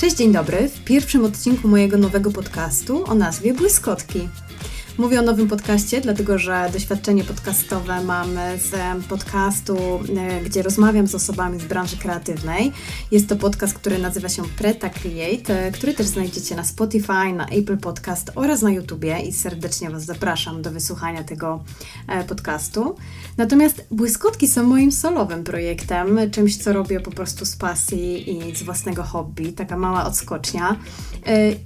Cześć, dzień dobry. W pierwszym odcinku mojego nowego podcastu o nazwie Błyskotki. Mówię o nowym podcaście, dlatego że doświadczenie podcastowe mam z podcastu, e, gdzie rozmawiam z osobami z branży kreatywnej. Jest to podcast, który nazywa się Preta Create, e, który też znajdziecie na Spotify, na Apple Podcast oraz na YouTubie i serdecznie Was zapraszam do wysłuchania tego e, podcastu. Natomiast błyskotki są moim solowym projektem, czymś, co robię po prostu z pasji i z własnego hobby, taka mała odskocznia.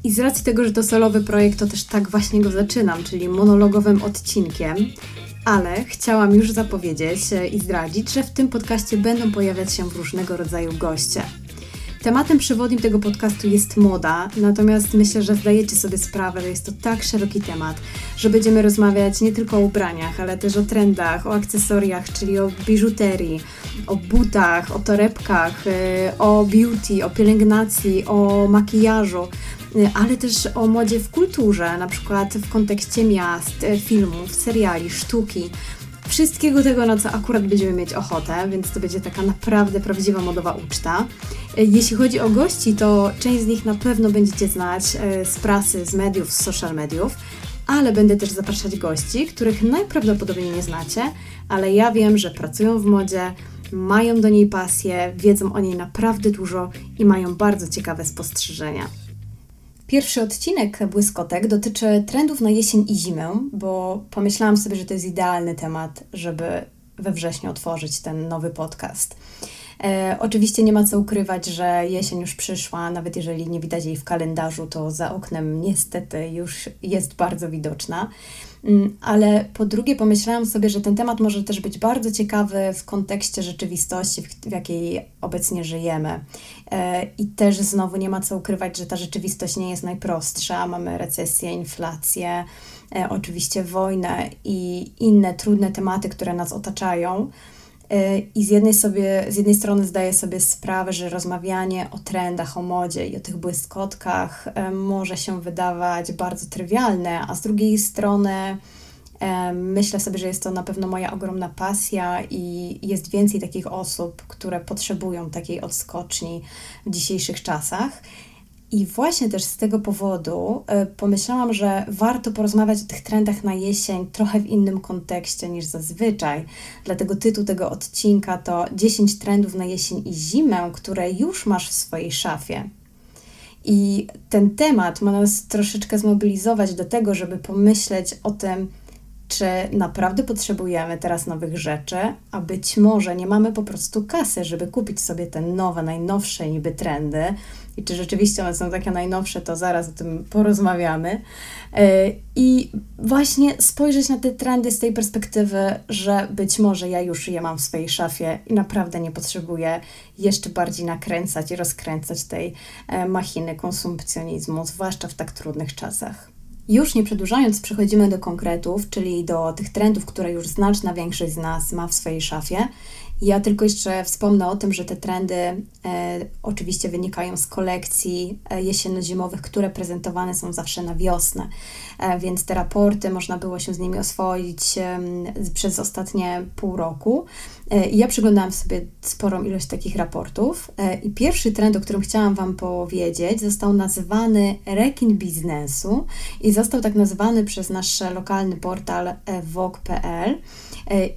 I z racji tego, że to solowy projekt, to też tak właśnie go zaczynam, czyli monologowym odcinkiem, ale chciałam już zapowiedzieć i zdradzić, że w tym podcaście będą pojawiać się różnego rodzaju goście. Tematem przewodnim tego podcastu jest moda, natomiast myślę, że zdajecie sobie sprawę, że jest to tak szeroki temat, że będziemy rozmawiać nie tylko o ubraniach, ale też o trendach, o akcesoriach, czyli o biżuterii, o butach, o torebkach, y, o beauty, o pielęgnacji, o makijażu, ale też o modzie w kulturze, na przykład w kontekście miast, y, filmów, seriali, sztuki wszystkiego tego, na co akurat będziemy mieć ochotę, więc to będzie taka naprawdę prawdziwa modowa uczta. Jeśli chodzi o gości, to część z nich na pewno będziecie znać z prasy, z mediów, z social mediów, ale będę też zapraszać gości, których najprawdopodobniej nie znacie, ale ja wiem, że pracują w modzie, mają do niej pasję, wiedzą o niej naprawdę dużo i mają bardzo ciekawe spostrzeżenia. Pierwszy odcinek Błyskotek dotyczy trendów na jesień i zimę, bo pomyślałam sobie, że to jest idealny temat, żeby we wrześniu otworzyć ten nowy podcast. E, oczywiście nie ma co ukrywać, że jesień już przyszła, nawet jeżeli nie widać jej w kalendarzu, to za oknem niestety już jest bardzo widoczna. Mm, ale po drugie pomyślałam sobie, że ten temat może też być bardzo ciekawy w kontekście rzeczywistości, w, jakiej obecnie żyjemy. E, I też znowu nie ma co ukrywać, że ta rzeczywistość nie jest najprostsza. Mamy recesję, inflację, e, oczywiście wojnę i inne trudne tematy, które nas otaczają. E, I z jednej, sobie, z jednej strony zdaję sobie sprawę, że rozmawianie o trendach, o modzie i o tych błyskotkach e, może się wydawać bardzo trywialne, a z drugiej strony e, myślę sobie, że jest to na pewno moja ogromna pasja i jest więcej takich osób, które potrzebują takiej odskoczni w dzisiejszych czasach. I właśnie też z tego powodu y, pomyślałam, że warto porozmawiać o tych trendach na jesień trochę w innym kontekście niż zazwyczaj. Dlatego tytuł tego odcinka to 10 trendów na jesień i zimę, które już masz w swojej szafie. I ten temat ma nas troszeczkę zmobilizować do tego, żeby pomyśleć o tym, czy naprawdę potrzebujemy teraz nowych rzeczy, a być może nie mamy po prostu kasy, żeby kupić sobie te nowe, najnowsze niby trendy. I czy rzeczywiście one są takie najnowsze, to zaraz o tym porozmawiamy. E, I właśnie spojrzeć na te trendy z tej perspektywy, że być może ja już je mam w swojej szafie i naprawdę nie potrzebuję jeszcze bardziej nakręcać i rozkręcać tej e, machiny konsumpcjonizmu, zwłaszcza w tak trudnych czasach. Już nie przedłużając, przechodzimy do konkretów, czyli do tych trendów, które już znaczna większość z nas ma w swojej szafie. Ja tylko jeszcze wspomnę o tym, że te trendy e, oczywiście wynikają z kolekcji e, jesienno-zimowych, które prezentowane są zawsze na wiosnę, e, więc te raporty można było się z nimi oswoić e, przez ostatnie pół roku. E, ja przyglądałam sobie sporą ilość takich raportów e, i pierwszy trend, o którym chciałam Wam powiedzieć, został nazywany rekin biznesu i został tak nazwany przez nasz lokalny portal Vogue.pl.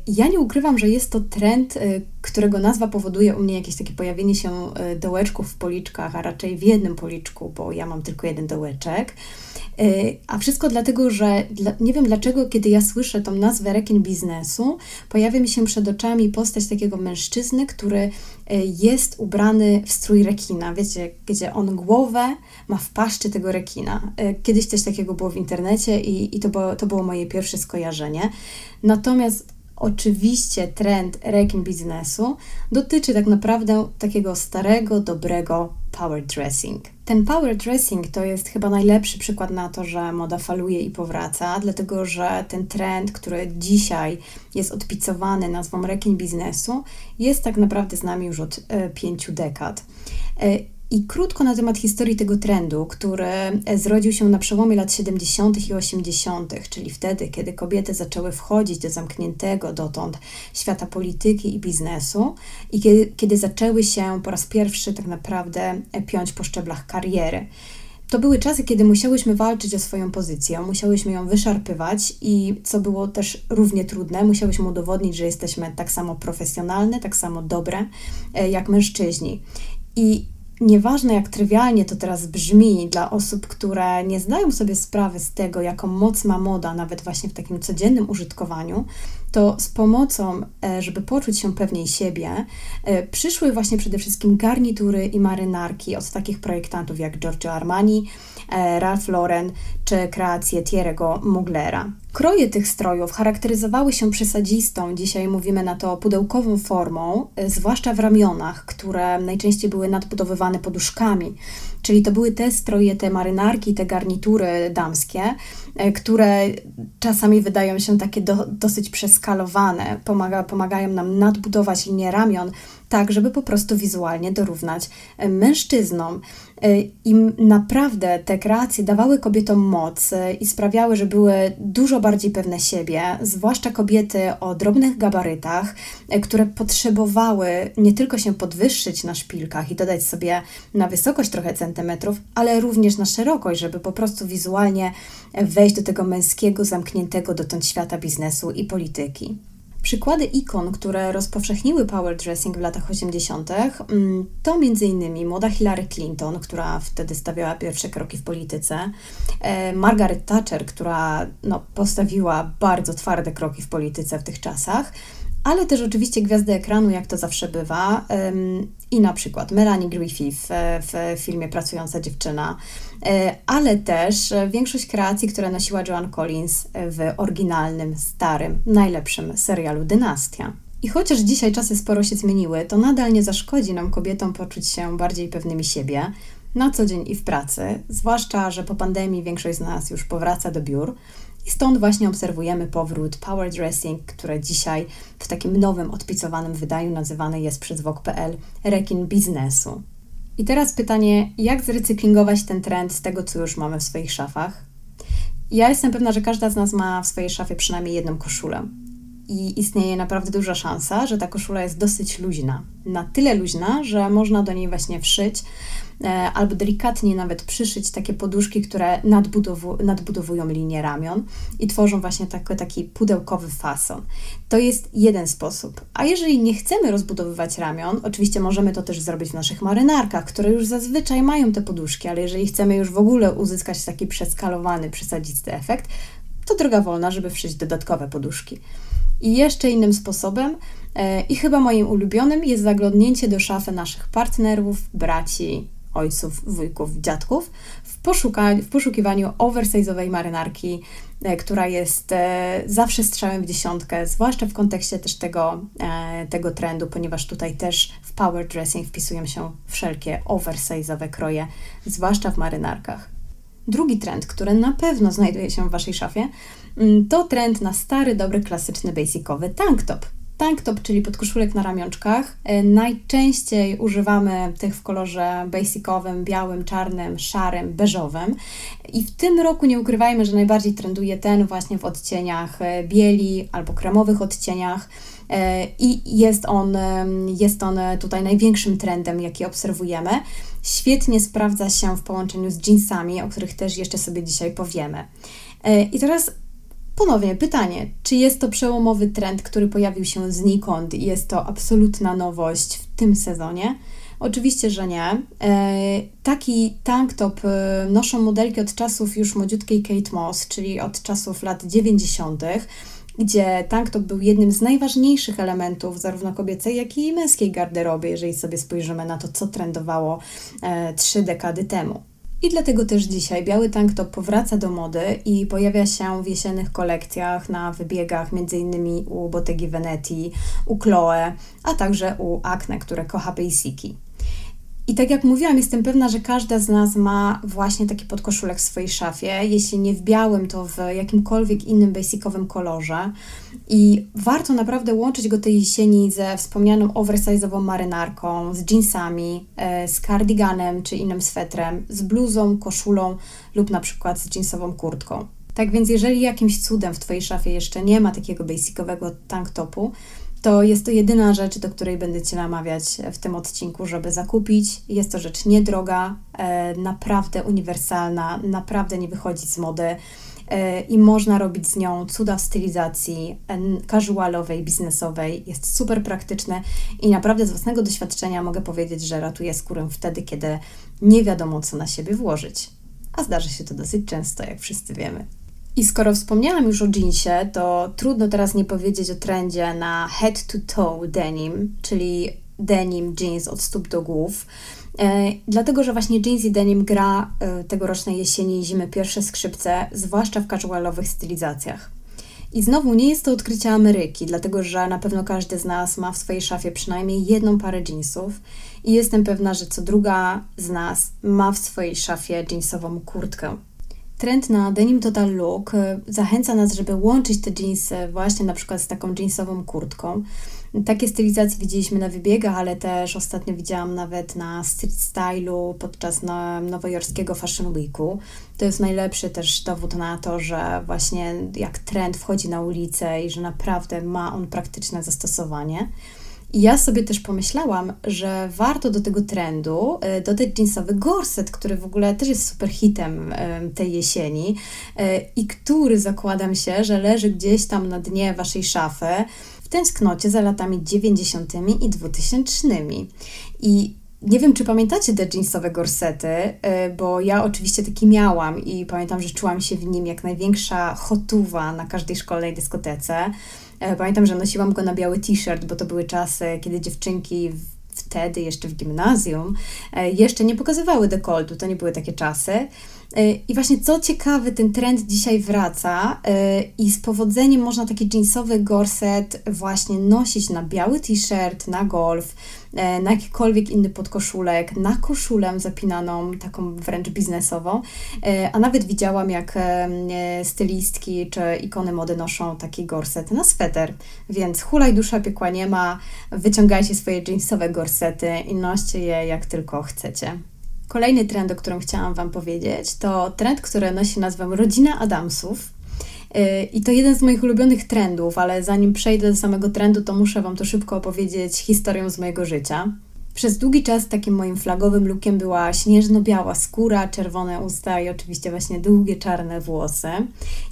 Ja nie ukrywam, że jest to trend, którego nazwa powoduje u mnie jakieś takie pojawienie się e, dołeczków w policzkach, a raczej w jednym policzku, bo ja mam tylko jeden dołeczek. A wszystko dlatego, że nie wiem dlaczego, kiedy ja słyszę tą nazwę rekin biznesu, pojawia mi się przed oczami postać takiego mężczyzny, który jest ubrany w strój rekina. Wiecie, gdzie on głowę ma w paszczy tego rekina. Kiedyś coś takiego było w internecie i, i to, było, to było moje pierwsze skojarzenie. Natomiast Oczywiście trend rekin biznesu dotyczy tak naprawdę takiego starego, dobrego power dressing. Ten power dressing to jest chyba najlepszy przykład na to, że moda faluje i powraca, dlatego że ten trend, który dzisiaj jest odpicowany nazwą rekin biznesu, jest tak naprawdę z nami już od e, pięciu dekad. E, I krótko na temat historii tego trendu, który zrodził się na przełomie lat 70. i 80., czyli wtedy, kiedy kobiety zaczęły wchodzić do zamkniętego dotąd świata polityki i biznesu, i kiedy, kiedy zaczęły się po raz pierwszy tak naprawdę piąć po szczeblach kariery. To były czasy, kiedy musiałyśmy walczyć o swoją pozycję, musiałyśmy ją wyszarpywać i co było też równie trudne, musiałyśmy udowodnić, że jesteśmy tak samo profesjonalne, tak samo dobre e, jak mężczyźni. I Nieważne jak trywialnie to teraz brzmi dla osób, które nie zdają sobie sprawy z tego, jaką moc ma moda, nawet właśnie w takim codziennym użytkowaniu, to z pomocą, e, żeby poczuć się pewniej siebie, e, przyszły właśnie przede wszystkim garnitury i marynarki od takich projektantów jak Giorgio Armani, e, Ralph Lauren czy kreacje Thierry'ego Muglera. Kroje tych strojów charakteryzowały się przesadzistą, dzisiaj mówimy na to pudełkową formą, zwłaszcza w ramionach, które najczęściej były nadbudowywane poduszkami. Czyli to były te stroje, te marynarki, te garnitury damskie, e, które czasami wydają się takie do, dosyć przeskalowane, pomaga, pomagają nam nadbudować linię ramion, tak żeby po prostu wizualnie dorównać e, mężczyznom. I naprawdę te kreacje dawały kobietom i sprawiały, że były dużo bardziej pewne siebie, zwłaszcza kobiety o drobnych gabarytach, które potrzebowały nie tylko się podwyższyć na szpilkach i dodać sobie na wysokość trochę centymetrów, ale również na szerokość, żeby po prostu wizualnie wejść do tego męskiego, zamkniętego dotąd świata biznesu i polityki. Przykłady ikon, które rozpowszechniły power dressing w latach 80., mm, to m.in. młoda Hillary Clinton, która wtedy stawiała pierwsze kroki w polityce, e, Margaret Thatcher, która no, postawiła bardzo twarde kroki w polityce w tych czasach, ale też oczywiście gwiazdy ekranu, jak to zawsze bywa, i na przykład Melanie Griffith w filmie Pracująca dziewczyna, ale też większość kreacji, które nosiła Joan Collins w oryginalnym, starym, najlepszym serialu Dynastia. I chociaż dzisiaj czasy sporo się zmieniły, to nadal nie zaszkodzi nam kobietom poczuć się bardziej pewnymi siebie na co dzień i w pracy, zwłaszcza, że po pandemii większość z nas już powraca do biur. I stąd właśnie obserwujemy powrót power dressing, które dzisiaj w takim nowym, odpicowanym wydaniu nazywane jest przez Vogue.pl rekin biznesu. I teraz pytanie, jak zrecyklingować ten trend z tego, co już mamy w swoich szafach? Ja jestem pewna, że każda z nas ma w swojej szafie przynajmniej jedną koszulę. I istnieje naprawdę duża szansa, że ta koszula jest dosyć luźna. Na tyle luźna, że można do niej właśnie wszyć E, albo delikatnie nawet przyszyć takie poduszki, które nadbudowu, nadbudowują linię ramion i tworzą właśnie taki, taki pudełkowy fason. To jest jeden sposób. A jeżeli nie chcemy rozbudowywać ramion, oczywiście możemy to też zrobić w naszych marynarkach, które już zazwyczaj mają te poduszki, ale jeżeli chcemy już w ogóle uzyskać taki przeskalowany, przesadzisty efekt, to droga wolna, żeby wszyć dodatkowe poduszki. I jeszcze innym sposobem, e, i chyba moim ulubionym, jest zaglądnięcie do szafy naszych partnerów, braci, ojców, wujków, dziadków w, poszuka- w poszukiwaniu oversize'owej marynarki, e, która jest e, zawsze strzałem w dziesiątkę, zwłaszcza w kontekście też tego, tego trendu, ponieważ tutaj też w power dressing wpisują się wszelkie oversize'owe kroje, zwłaszcza w marynarkach. Drugi trend, który na pewno znajduje się w Waszej szafie, to trend na stary, dobry, klasyczny, basicowy tank top. Tank top, czyli podkoszulek na ramionczkach. E, najczęściej używamy tych w kolorze basicowym, białym, czarnym, szarym, beżowym. I w tym roku nie ukrywajmy, że najbardziej trenduje ten właśnie w odcieniach e, bieli albo kremowych odcieniach. E, I jest on, jest on tutaj największym trendem, jaki obserwujemy. Świetnie sprawdza się w połączeniu z jeansami, o których też jeszcze sobie dzisiaj powiemy. I teraz Ponownie pytanie, czy jest to przełomowy trend, który pojawił się znikąd i jest to absolutna nowość w tym sezonie? Oczywiście, że nie. E, taki tank top e, noszą modelki od czasów już młodziutkiej Kate Moss, czyli od czasów lat 90., gdzie tank top był jednym z najważniejszych elementów zarówno kobiecej, jak i męskiej garderoby, jeżeli sobie spojrzymy na to, co trendowało e, trzy dekady temu. I dlatego też dzisiaj biały tank top powraca do mody i pojawia się w jesiennych kolekcjach na wybiegach, m.in. u Bottegi Veneti, u Chloe, a także u Acne, które kocha basiki. I tak jak mówiłam, jestem pewna, że każda z nas ma właśnie taki podkoszulek w swojej szafie. Jeśli nie w białym, to w jakimkolwiek innym basicowym kolorze. I warto naprawdę łączyć go tej jesieni ze wspomnianą oversize'ową marynarką, z jeansami, e, z cardiganem czy innym swetrem, z bluzą, koszulą lub na przykład z jeansową kurtką. Tak więc jeżeli jakimś cudem w Twojej szafie jeszcze nie ma takiego basicowego tank topu, to jest to jedyna rzecz, do której będę Cię namawiać w tym odcinku, żeby zakupić. Jest to rzecz niedroga, e, naprawdę uniwersalna, naprawdę nie wychodzi z mody i można robić z nią cuda w stylizacji e, casualowej, biznesowej. Jest super praktyczne i naprawdę z własnego doświadczenia mogę powiedzieć, że ratuje skórę wtedy, kiedy nie wiadomo, co na siebie włożyć. A zdarzy się to dosyć często, jak wszyscy wiemy. I skoro wspomniałam już o jeansie, to trudno teraz nie powiedzieć o trendzie na head to toe denim, czyli denim jeans od stóp do głów. E, dlatego, że właśnie jeans i denim gra e, tegorocznej jesieni i zimy pierwsze skrzypce, zwłaszcza w casualowych stylizacjach. I znowu nie jest to odkrycie Ameryki, dlatego że na pewno każdy z nas ma w swojej szafie przynajmniej jedną parę jeansów i jestem pewna, że co druga z nas ma w swojej szafie jeansową kurtkę. Trend na denim total look y, zachęca nas, żeby łączyć te jeansy właśnie na przykład z taką jeansową kurtką. Takie stylizacje widzieliśmy na wybiegach, ale też ostatnio widziałam nawet na street stylu podczas nowojorskiego Fashion Weeku. To jest najlepszy też dowód na to, że właśnie jak trend wchodzi na ulicę i że naprawdę ma on praktyczne zastosowanie. I ja sobie też pomyślałam, że warto do tego trendu e, dodać jeansowy gorset, który w ogóle też jest super hitem tej jesieni e, i który zakładam się, że leży gdzieś tam na dnie waszej szafy w tęsknocie za latami 90. i 2000. I nie wiem, czy pamiętacie te jeansowe gorsety, bo ja oczywiście taki miałam i pamiętam, że czułam się w nim jak największa hotuwa na każdej szkolnej dyskotece. E, pamiętam, że nosiłam go na biały t-shirt, bo to były czasy, kiedy dziewczynki wtedy jeszcze w gimnazjum e, jeszcze nie pokazywały dekoltu, to nie były takie czasy. E, I właśnie co ciekawe, ten trend dzisiaj wraca e, i z powodzeniem można taki jeansowy gorset właśnie nosić na biały t-shirt, na golf, e, na jakikolwiek inny podkoszulek, na koszulę zapinaną, taką wręcz biznesową. A nawet widziałam, jak stylistki czy ikony mody noszą taki gorset na sweter. Więc hulaj dusza piekła nie ma, wyciągajcie swoje jeansowe gorsety i noście je jak tylko chcecie. Kolejny trend, o którym chciałam Wam powiedzieć, to trend, który nosi nazwę Rodzina Adamsów. Y, I to jeden z moich ulubionych trendów, ale zanim przejdę do samego trendu, to muszę Wam to szybko opowiedzieć historię z mojego życia. Przez długi czas takim moim flagowym lookiem była śnieżno-biała skóra, czerwone usta i oczywiście właśnie długie czarne włosy.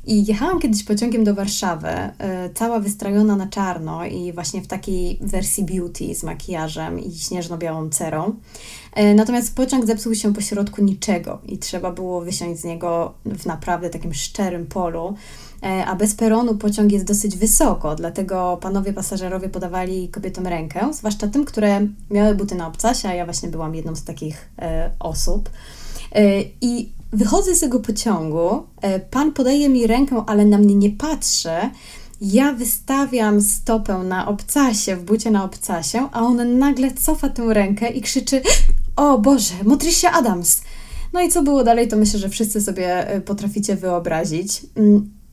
I jechałam kiedyś pociągiem do Warszawy, yy, cała wystrojona na czarno i właśnie w takiej wersji beauty z makijażem i śnieżno-białą cerą. Yy, natomiast pociąg zepsuł się pośrodku niczego i trzeba było wysiąść z niego w naprawdę takim szczerym polu. E, a bez peronu pociąg jest dosyć wysoko, dlatego panowie pasażerowie podawali kobietom rękę, zwłaszcza tym, które miały buty na obcasie, a ja właśnie byłam jedną z takich e, osób. E, I wychodzę z tego pociągu, pan podaje mi rękę, ale na mnie nie patrzy. Ja wystawiam stopę na obcasie, w bucie na obcasie, a on nagle cofa tę rękę i krzyczy: O Boże, Motricia Adams! No i co było dalej, to myślę, że wszyscy sobie potraficie wyobrazić.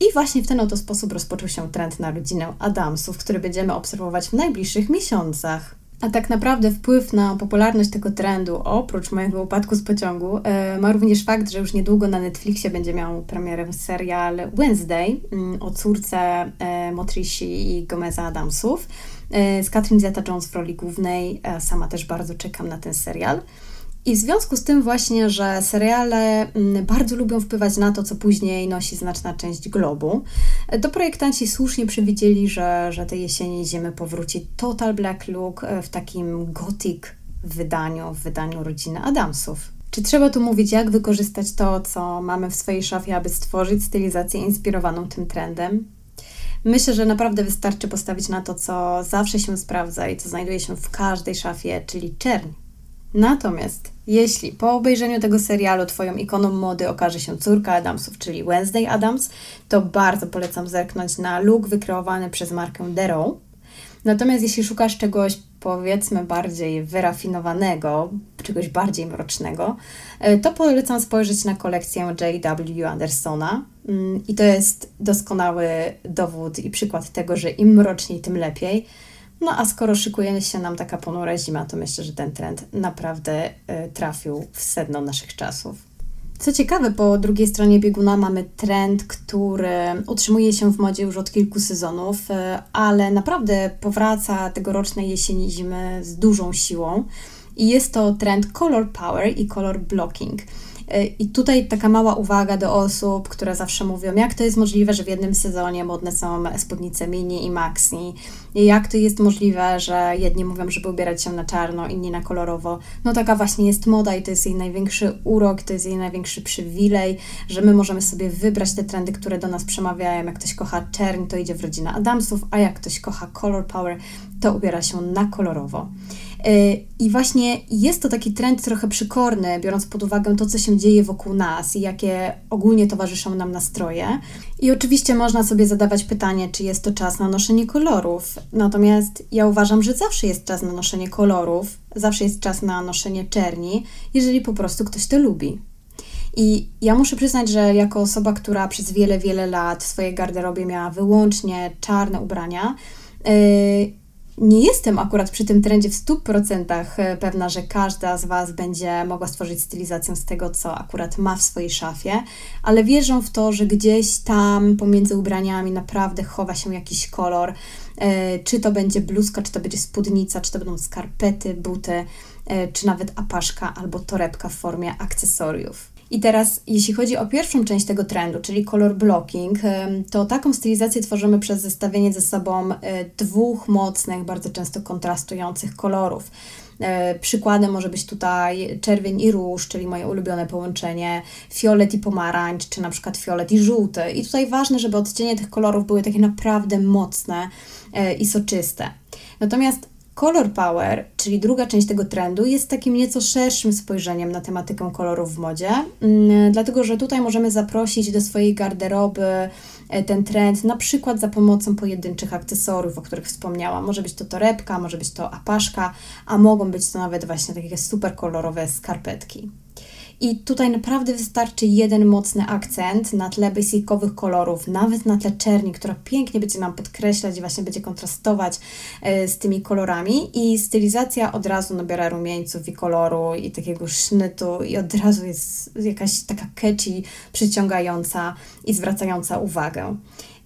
I właśnie w ten oto sposób rozpoczął się trend na rodzinę Adamsów, który będziemy obserwować w najbliższych miesiącach. A tak naprawdę wpływ na popularność tego trendu, oprócz mojego upadku z pociągu, e, ma również fakt, że już niedługo na Netflixie będzie miał premierę serial Wednesday mm, o córce e, Motrici i Gomeza Adamsów e, z Catherine Zeta-Jones w roli głównej. Sama też bardzo czekam na ten serial. I w związku z tym właśnie, że seriale mm, bardzo lubią wpływać na to, co później nosi znaczna część globu, to projektanci słusznie przewidzieli, że, że tej jesieni zimy powróci Total Black Look e, w takim gothic wydaniu, w wydaniu rodziny Adamsów. Czy trzeba tu mówić, jak wykorzystać to, co mamy w swojej szafie, aby stworzyć stylizację inspirowaną tym trendem? Myślę, że naprawdę wystarczy postawić na to, co zawsze się sprawdza i co znajduje się w każdej szafie, czyli czerń. Natomiast jeśli po obejrzeniu tego serialu Twoją ikoną mody okaże się córka Adamsów, czyli Wednesday Adams, to bardzo polecam zerknąć na look wykreowany przez markę Dero. Natomiast jeśli szukasz czegoś powiedzmy bardziej wyrafinowanego, czegoś bardziej mrocznego, e, to polecam spojrzeć na kolekcję J.W. Andersona. Mm, I to jest doskonały dowód i przykład tego, że im mroczniej, tym lepiej. No a skoro szykuje się nam taka ponura zima, to myślę, że ten trend naprawdę e, trafił w sedno naszych czasów. Co ciekawe, po drugiej stronie bieguna mamy trend, który utrzymuje się w modzie już od kilku sezonów, e, ale naprawdę powraca tegorocznej jesieni zimy z dużą siłą. I jest to trend color power i color blocking. I tutaj taka mała uwaga do osób, które zawsze mówią, jak to jest możliwe, że w jednym sezonie modne są spódnice mini i maxi, i jak to jest możliwe, że jedni mówią, żeby ubierać się na czarno, inni na kolorowo. No taka właśnie jest moda i to jest jej największy urok, to jest jej największy przywilej, że my możemy sobie wybrać te trendy, które do nas przemawiają. Jak ktoś kocha czerń, to idzie w rodzinę Adamsów, a jak ktoś kocha color power, to ubiera się na kolorowo. Y, I właśnie jest to taki trend trochę przykorny, biorąc pod uwagę to, co się dzieje wokół nas i jakie ogólnie towarzyszą nam nastroje. I oczywiście można sobie zadawać pytanie, czy jest to czas na noszenie kolorów. Natomiast ja uważam, że zawsze jest czas na noszenie kolorów, zawsze jest czas na noszenie czerni, jeżeli po prostu ktoś to lubi. I ja muszę przyznać, że jako osoba, która przez wiele, wiele lat w swojej garderobie miała wyłącznie czarne ubrania, yy, nie jestem akurat przy tym trendzie w 100% e, pewna, że każda z Was będzie mogła stworzyć stylizację z tego, co akurat ma w swojej szafie, ale wierzę w to, że gdzieś tam pomiędzy ubraniami naprawdę chowa się jakiś kolor. E, czy to będzie bluzka, czy to będzie spódnica, czy to będą skarpety, buty, e, czy nawet apaszka albo torebka w formie akcesoriów. I teraz, jeśli chodzi o pierwszą część tego trendu, czyli color blocking, to taką stylizację tworzymy przez zestawienie ze sobą e, dwóch mocnych, bardzo często kontrastujących kolorów. E, przykładem może być tutaj czerwień i róż, czyli moje ulubione połączenie, fiolet i pomarańcz, czy na przykład fiolet i żółty. I tutaj ważne, żeby odcienie tych kolorów były takie naprawdę mocne e, i soczyste. Natomiast Color Power, czyli druga część tego trendu, jest takim nieco szerszym spojrzeniem na tematykę kolorów w modzie, mm, dlatego że tutaj możemy zaprosić do swojej garderoby e, ten trend, na przykład za pomocą pojedynczych akcesoriów, o których wspomniałam. Może być to torebka, może być to apaszka, a mogą być to nawet właśnie takie super kolorowe skarpetki. I tutaj naprawdę wystarczy jeden mocny akcent na tle basicowych kolorów, nawet na tle czerni, która pięknie będzie nam podkreślać i właśnie będzie kontrastować e, z tymi kolorami i stylizacja od razu nabiera rumieńców i koloru i takiego sznytu i od razu jest jakaś taka catchy, przyciągająca i zwracająca uwagę.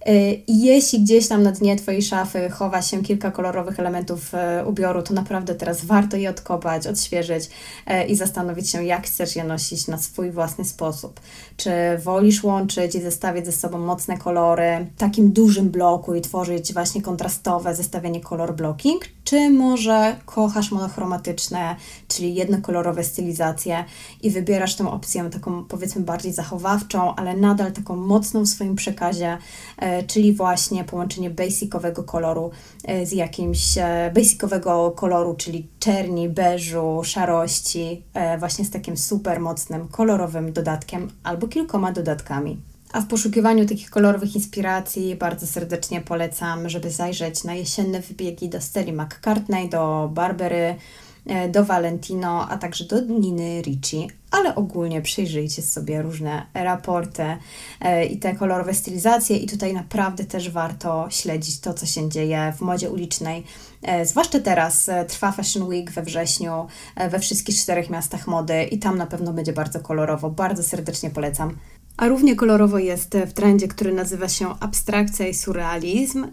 Y, jeśli gdzieś tam na dnie Twojej szafy chowa się kilka kolorowych elementów y, ubioru, to naprawdę teraz warto je odkopać, odświeżyć y, i zastanowić się, jak chcesz je nosić na swój własny sposób. Czy wolisz łączyć i zestawiać ze sobą mocne kolory w takim dużym bloku i tworzyć właśnie kontrastowe zestawienie kolor blocking, czy może kochasz monochromatyczne, czyli jednokolorowe stylizacje i wybierasz tę opcję taką powiedzmy bardziej zachowawczą, ale nadal taką mocną w swoim przekazie, czyli właśnie połączenie basicowego koloru e, z jakimś e, basicowego koloru, czyli czerni, beżu, szarości, właśnie z takim super mocnym kolorowym dodatkiem albo kilkoma dodatkami. A w poszukiwaniu takich kolorowych inspiracji bardzo serdecznie polecam, żeby zajrzeć na jesienne wybiegi do Steli McCartney, do Barbery, e, do Valentino, a także do Niny Ricci, ale ogólnie przyjrzyjcie sobie różne raporty e, i te kolorowe stylizacje i tutaj naprawdę też warto śledzić to, co się dzieje w modzie ulicznej. E, zwłaszcza teraz trwa Fashion Week we wrześniu we wszystkich czterech miastach mody i tam na pewno będzie bardzo kolorowo. Bardzo serdecznie polecam. A równie kolorowo jest w trendzie, który nazywa się abstrakcja i surrealizm.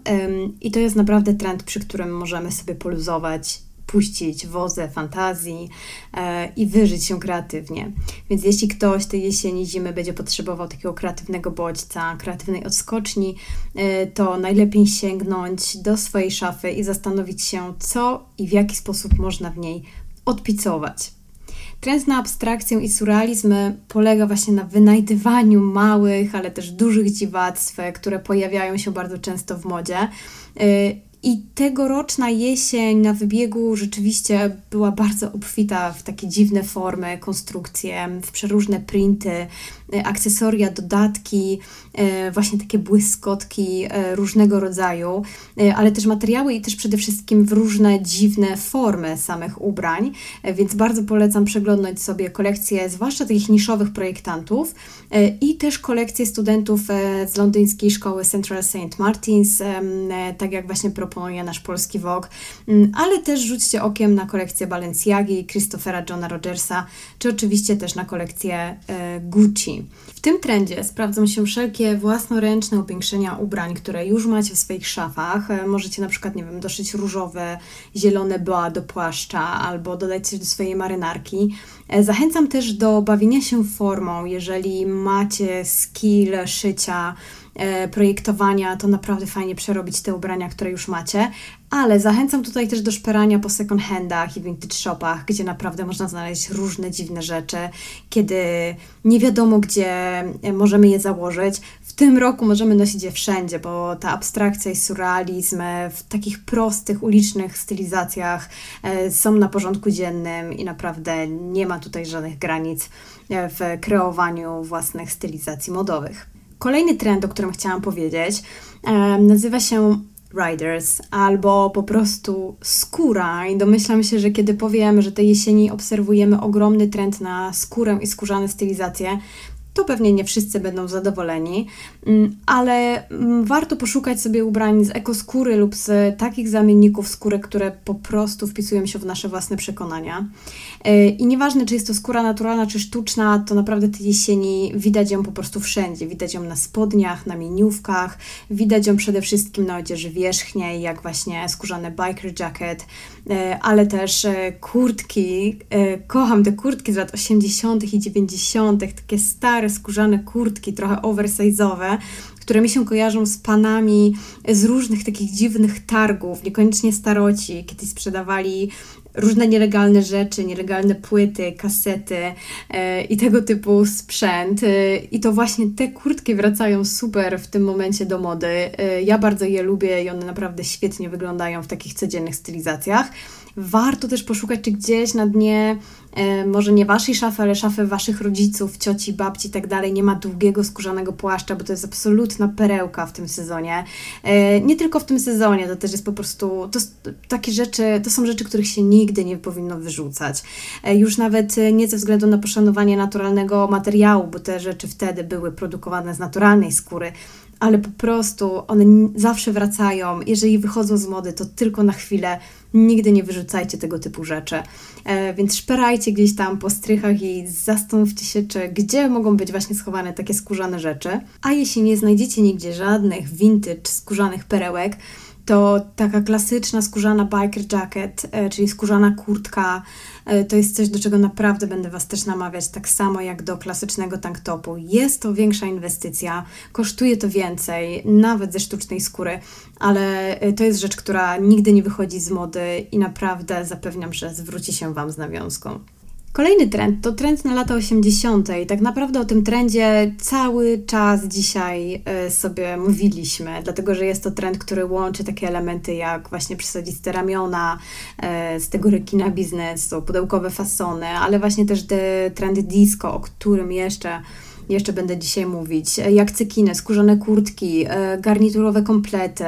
I to jest naprawdę trend, przy którym możemy sobie poluzować, puścić wozę fantazji e, i wyżyć się kreatywnie. Więc jeśli ktoś tej jesieni, zimy będzie potrzebował takiego kreatywnego bodźca, kreatywnej odskoczni, e, to najlepiej sięgnąć do swojej szafy i zastanowić się, co i w jaki sposób można w niej odpicować. Trend na abstrakcję i surrealizm polega właśnie na wynajdywaniu małych, ale też dużych dziwactw, które pojawiają się bardzo często w modzie. I tegoroczna jesień na wybiegu rzeczywiście była bardzo obfita w takie dziwne formy, konstrukcje, w przeróżne printy, akcesoria, dodatki, właśnie takie błyskotki różnego rodzaju, ale też materiały i też przede wszystkim w różne dziwne formy samych ubrań, więc bardzo polecam przeglądać sobie kolekcje, zwłaszcza takich niszowych projektantów i też kolekcje studentów z londyńskiej szkoły Central St. Martins, tak jak właśnie proponuje nasz polski Vogue, ale też rzućcie okiem na kolekcję Balenciagi, Christophera Johna Rogersa, czy oczywiście też na kolekcję e, W tym trendzie sprawdzą się wszelkie własnoręczne upiększenia ubrań, które już macie w swoich szafach. E, możecie na przykład, nie wiem, doszyć różowe, zielone boa do płaszcza albo dodać coś do swojej marynarki. E, zachęcam też do bawienia się formą, jeżeli macie skill szycia, projektowania, to naprawdę fajnie przerobić te ubrania, które już macie. Ale zachęcam tutaj też do szperania po second handach i vintage shopach, gdzie naprawdę można znaleźć różne dziwne rzeczy, kiedy nie wiadomo, gdzie e, możemy je założyć. W tym roku możemy nosić je wszędzie, bo ta abstrakcja i surrealizm e, w takich prostych, ulicznych stylizacjach są na porządku dziennym i naprawdę nie ma tutaj żadnych granic w kreowaniu własnych stylizacji modowych. Kolejny trend, o którym chciałam powiedzieć, nazywa się riders albo po prostu skóra i domyślam się, że kiedy powiem, że tej jesieni obserwujemy ogromny trend na skórę i skórzane stylizacje, to pewnie nie wszyscy będą zadowoleni, mm, ale mm, warto poszukać sobie ubrań z ekoskóry lub z takich zamienników skóry, które po prostu wpisują się w nasze własne przekonania. E, I nieważne, czy jest to skóra naturalna, czy sztuczna, to naprawdę tej jesieni widać ją po prostu wszędzie. Widać ją na spodniach, na miniówkach, widać ją przede wszystkim na odzieży wierzchniej, jak właśnie skórzane biker jacket, e, ale też e, kurtki. Kocham te kurtki z lat 80. i 90., takie stare, stare skórzane kurtki, trochę oversize'owe, które mi się kojarzą z panami z różnych takich dziwnych targów, niekoniecznie staroci, kiedy sprzedawali różne nielegalne rzeczy, nielegalne płyty, kasety e, i tego typu sprzęt. E, I to właśnie te kurtki wracają super w tym momencie do mody. E, ja bardzo je lubię i one naprawdę świetnie wyglądają w takich codziennych stylizacjach. Warto też poszukać, czy gdzieś na dnie może nie waszej szafy, ale szafy waszych rodziców, cioci, babci i tak dalej, nie ma długiego skórzanego płaszcza, bo to jest absolutna perełka w tym sezonie. E, nie tylko w tym sezonie, to też jest po prostu, to takie rzeczy, to są rzeczy, których się nigdy nie powinno wyrzucać. E, już nawet nie ze względu na poszanowanie naturalnego materiału, bo te rzeczy wtedy były produkowane z naturalnej skóry, ale po prostu one zawsze wracają. Jeżeli wychodzą z mody, to tylko na chwilę. Nigdy nie wyrzucajcie tego typu rzeczy. E, więc szperajcie gdzieś tam po strychach i zastanówcie się, czy gdzie mogą być właśnie schowane takie skórzane rzeczy. A jeśli nie znajdziecie nigdzie żadnych vintage skórzanych perełek, to taka klasyczna skórzana biker jacket, e, czyli skórzana kurtka, e, to jest coś, do czego naprawdę będę Was też namawiać, tak samo jak do klasycznego tanktopu. Jest to większa inwestycja, kosztuje to więcej, nawet ze sztucznej skóry, ale e, to jest rzecz, która nigdy nie wychodzi z mody i naprawdę zapewniam, że zwróci się Wam z nawiązką. Kolejny trend to trend na lata 80. I tak naprawdę o tym trendzie cały czas dzisiaj e, sobie mówiliśmy, dlatego że jest to trend, który łączy takie elementy jak właśnie przysadziste ramiona, e, z tego rekina biznesu, pudełkowe fasony, ale właśnie też te trendy disco, o którym jeszcze jeszcze będę dzisiaj mówić, e, jak cekiny, skórzane kurtki, garniturowe komplety,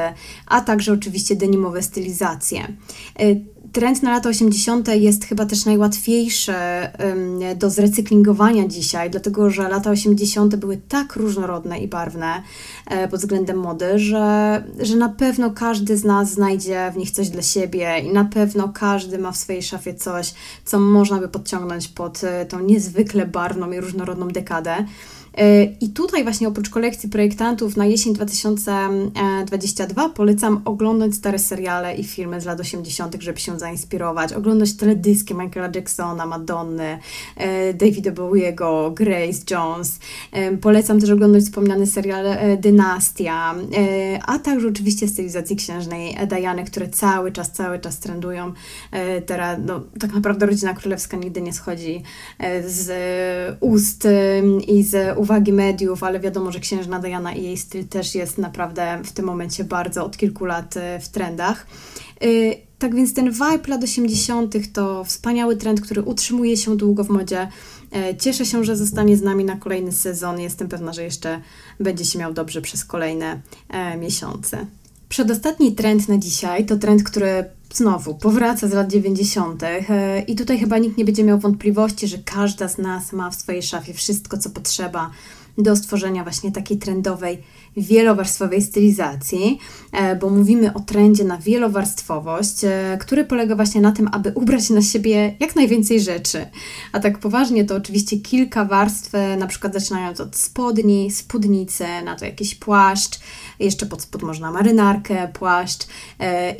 a także oczywiście denimowe stylizacje. Trend na lata 80. jest chyba też najłatwiejszy do zrecyklingowania dzisiaj, dlatego że lata 80. były tak różnorodne i barwne e, pod względem mody, że, że na pewno każdy z nas znajdzie w nich coś dla siebie i na pewno każdy ma w swojej szafie coś, co można by podciągnąć pod e, tą niezwykle barwną i różnorodną dekadę. E, I tutaj właśnie oprócz kolekcji projektantów na jesień 2022 polecam oglądać stare seriale i filmy z lat 80., żeby się zainspirować, oglądać teledyski Michaela Jacksona, Madonny, e, Davida Bowiego, Grace Jones. Polecam też oglądać wspomniany serial Dynastia, a także oczywiście stylizacji księżnej Diany, które cały czas, cały czas trendują. Teraz no, tak naprawdę rodzina królewska nigdy nie schodzi z ust i z uwagi mediów, ale wiadomo, że księżna Diana i jej styl też jest naprawdę w tym momencie bardzo od kilku lat y, w trendach. Y, Tak więc ten vibe lat 80. to wspaniały trend, który utrzymuje się długo w modzie. E, cieszę się, że zostanie z nami na kolejny sezon. Jestem pewna, że jeszcze będzie się miał dobrze przez kolejne e, miesiące. Przedostatni trend na dzisiaj to trend, który znowu powraca z lat 90. E, i tutaj chyba nikt nie będzie miał wątpliwości, że każda z nas ma w swojej szafie wszystko, co potrzeba do stworzenia właśnie takiej trendowej, wielowarstwowej stylizacji, e, bo mówimy o trendzie na wielowarstwowość, e, który polega właśnie na tym, aby ubrać na siebie jak najwięcej rzeczy. A tak poważnie to oczywiście kilka warstw, na przykład zaczynając od spodni, spódnicy, na to jakiś płaszcz, jeszcze pod spód można marynarkę, płaszcz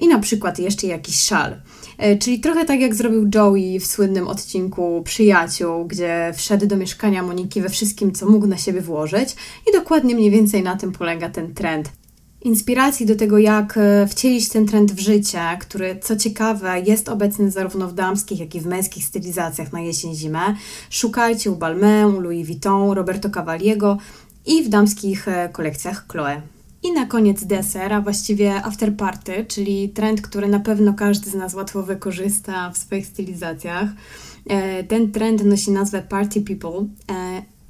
i na przykład jeszcze jakiś szal. E, czyli trochę tak jak zrobił Joey w słynnym odcinku Przyjaciół, gdzie wszedł do mieszkania Moniki we wszystkim, co mógł na siebie włożyć, i dokładnie mniej więcej na tym polega ten trend. Inspiracji do tego, jak e, wcielić ten trend w życie, który co ciekawe jest obecny zarówno w damskich, jak i w męskich stylizacjach na jesień-zimę, szukajcie u Balmain, Louis Vuitton, Roberto Cavalliego i w damskich e, kolekcjach Chloe. I na koniec deser, a właściwie after party, czyli trend, który na pewno każdy z nas łatwo wykorzysta w swoich stylizacjach. E, ten trend nosi nazwę Party People.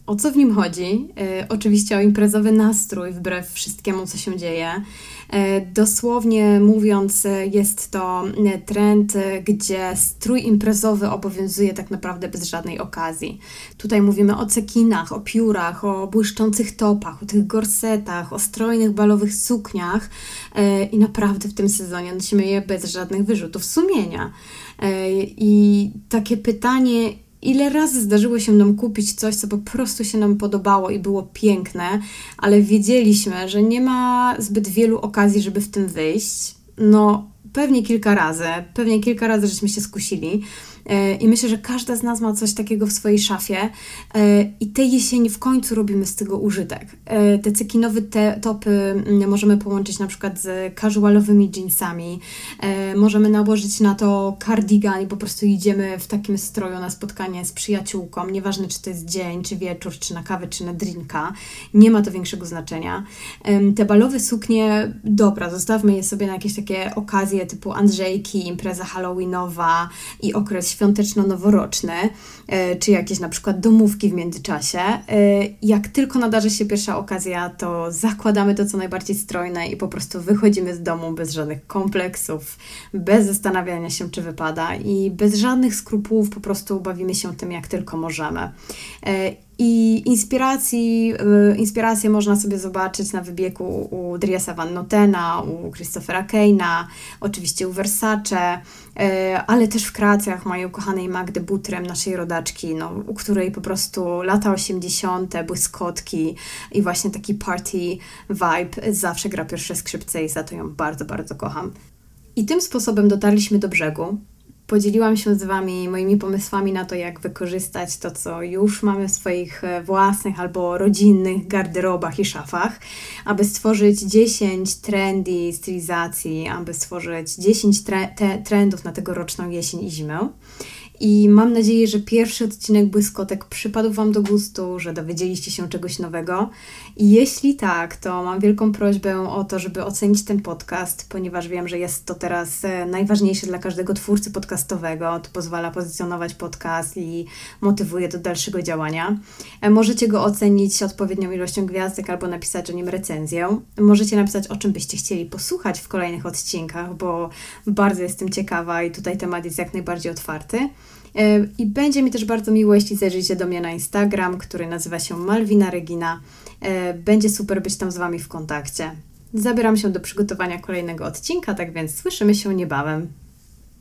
E, o co w nim chodzi? E, oczywiście o imprezowy nastrój, wbrew wszystkiemu, co się dzieje. E, dosłownie mówiąc, e, jest to e, trend, gdzie strój imprezowy obowiązuje tak naprawdę bez żadnej okazji. Tutaj mówimy o cekinach, o piórach, o błyszczących topach, o tych gorsetach, o strojnych balowych sukniach i naprawdę w tym sezonie nosimy je bez żadnych wyrzutów sumienia. I takie pytanie, ile razy zdarzyło się nam kupić coś, co po prostu się nam podobało i było piękne, ale wiedzieliśmy, że nie ma zbyt wielu okazji, żeby w tym wyjść. No, pewnie kilka razy, pewnie kilka razy żeśmy się skusili. E, I myślę, że każda z nas ma coś takiego w swojej szafie e, i tej jesieni w końcu robimy z tego użytek. E, te cekinowe te topy mm, możemy połączyć na przykład z casualowymi jeansami, możemy nałożyć na to cardigan i po prostu idziemy w takim stroju na spotkanie z przyjaciółką, nieważne czy to jest dzień, czy wieczór, czy na kawę, czy na drinka, nie ma to większego znaczenia. Te balowe suknie, dobra, zostawmy je sobie na jakieś takie okazje typu Andrzejki, impreza halloweenowa i okres świąteczno-noworoczne, e, czy jakieś na przykład domówki w międzyczasie. E, jak tylko nadarzy się pierwsza okazja, to zakładamy to co najbardziej strojne i po prostu wychodzimy z domu bez żadnych kompleksów, bez zastanawiania się, czy wypada i bez żadnych skrupułów po prostu bawimy się tym, jak tylko możemy. I inspiracji, y, inspiracje można sobie zobaczyć na wybiegu u Driesa Van Notena, u Christophera Keina, oczywiście u Versace, y, ale też w kreacjach mojej ukochanej Magdy Butrem, naszej rodaczki, no, u której po prostu lata 80., błyskotki i właśnie taki party vibe zawsze gra pierwsze skrzypce i za to ją bardzo, bardzo kocham. I tym sposobem dotarliśmy do brzegu. Podzieliłam się z Wami moimi pomysłami na to, jak wykorzystać to, co już mamy w swoich e, własnych albo rodzinnych garderobach i szafach, aby stworzyć 10 trendy stylizacji, aby stworzyć 10 tre trendów na tegoroczną jesień i zimę. I mam nadzieję, że pierwszy odcinek Błyskotek przypadł Wam do gustu, że dowiedzieliście się czegoś nowego. I jeśli tak, to mam wielką prośbę o to, żeby ocenić ten podcast, ponieważ wiem, że jest to teraz e, najważniejsze dla każdego twórcy podcastowego. To pozwala pozycjonować podcast i motywuje do dalszego działania. E, możecie go ocenić odpowiednią ilością gwiazdek albo napisać o nim recenzję. Możecie napisać, o czym byście chcieli posłuchać w kolejnych odcinkach, bo bardzo jestem ciekawa i tutaj temat jest jak najbardziej otwarty. E, I będzie mi też bardzo miło, jeśli zajrzycie do mnie na Instagram, który nazywa się Malwina Regina. E, będzie super być tam z Wami w kontakcie. Zabieram się do przygotowania kolejnego odcinka, tak więc słyszymy się niebawem.